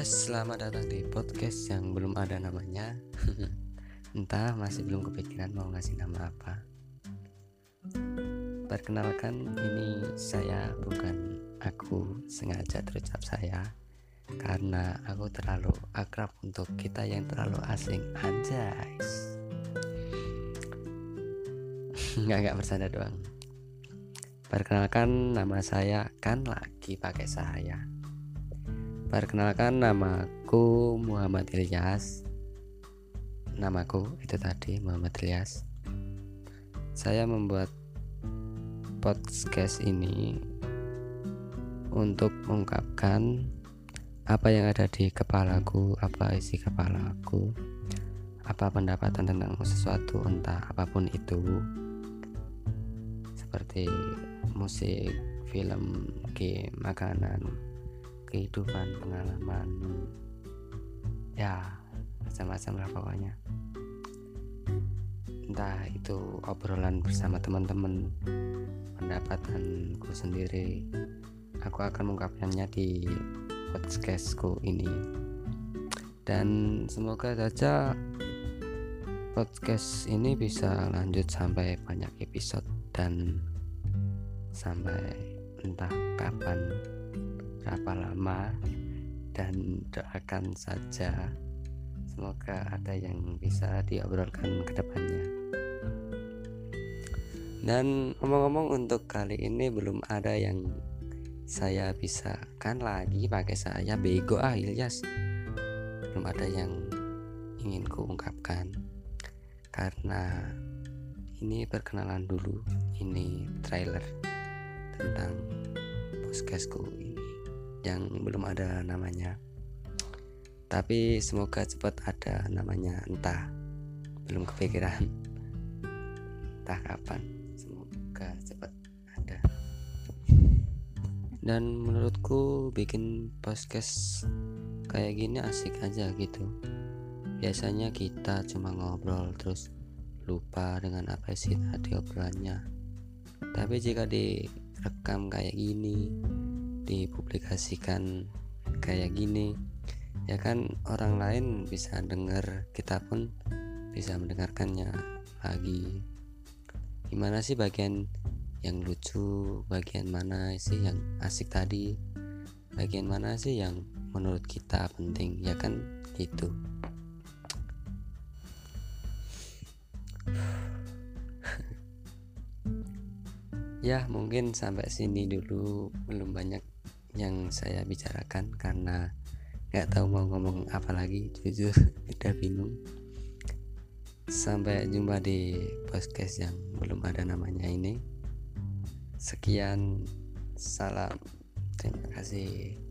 Selamat datang di podcast yang belum ada namanya. Entah masih belum kepikiran mau ngasih nama apa. Perkenalkan ini saya bukan aku sengaja terucap saya Karena aku terlalu akrab untuk kita yang terlalu asing. Anjay. Nggak, nggak bersanda doang. Perkenalkan nama saya kan lagi pakai saya Perkenalkan namaku Muhammad Ilyas. Namaku itu tadi Muhammad Ilyas. Saya membuat podcast ini Untuk mengungkapkan Apa yang ada di kepalaku Apa isi kepalaku Apa pendapatan tentang sesuatu Entah apa pun itu. Seperti musik, film, game, makanan kehidupan pengalaman. Ya macam-macam lah pokoknya. Entah itu obrolan bersama teman-teman pendapatanku sendiri. Aku akan mengungkapkannya di podcastku ini. Dan semoga saja podcast ini bisa lanjut sampai banyak episode dan sampai entah kapan berapa lama dan doakan saja. Semoga ada yang bisa diobrolkan ke depannya. Dan ngomong-ngomong untuk kali ini belum ada yang saya bisa kan lagi pakai saya. Bego ah Ilyas. Belum ada yang ingin kuungkapkan. Karena ini perkenalan dulu. Ini trailer tentang podcastku yang belum ada namanya. Tapi semoga cepat ada namanya. Entah belum kepikiran. Entah kapan. Semoga cepat ada. Dan menurutku bikin podcast kayak gini asik aja gitu. Biasanya kita cuma ngobrol terus lupa dengan apa sih tadi obrolannya. Tapi jika direkam kayak gini dipublikasikan kayak gini ya kan orang lain bisa dengar kita pun bisa mendengarkannya lagi. Gimana sih bagian yang lucu bagian mana sih yang asik tadi bagian mana sih yang menurut kita penting ya kan gitu. Ya mungkin sampai sini dulu. Belum banyak yang saya bicarakan karena nggak tahu mau ngomong apa lagi jujur udah bingung. Sampai jumpa di podcast yang belum ada namanya ini. Sekian salam terima kasih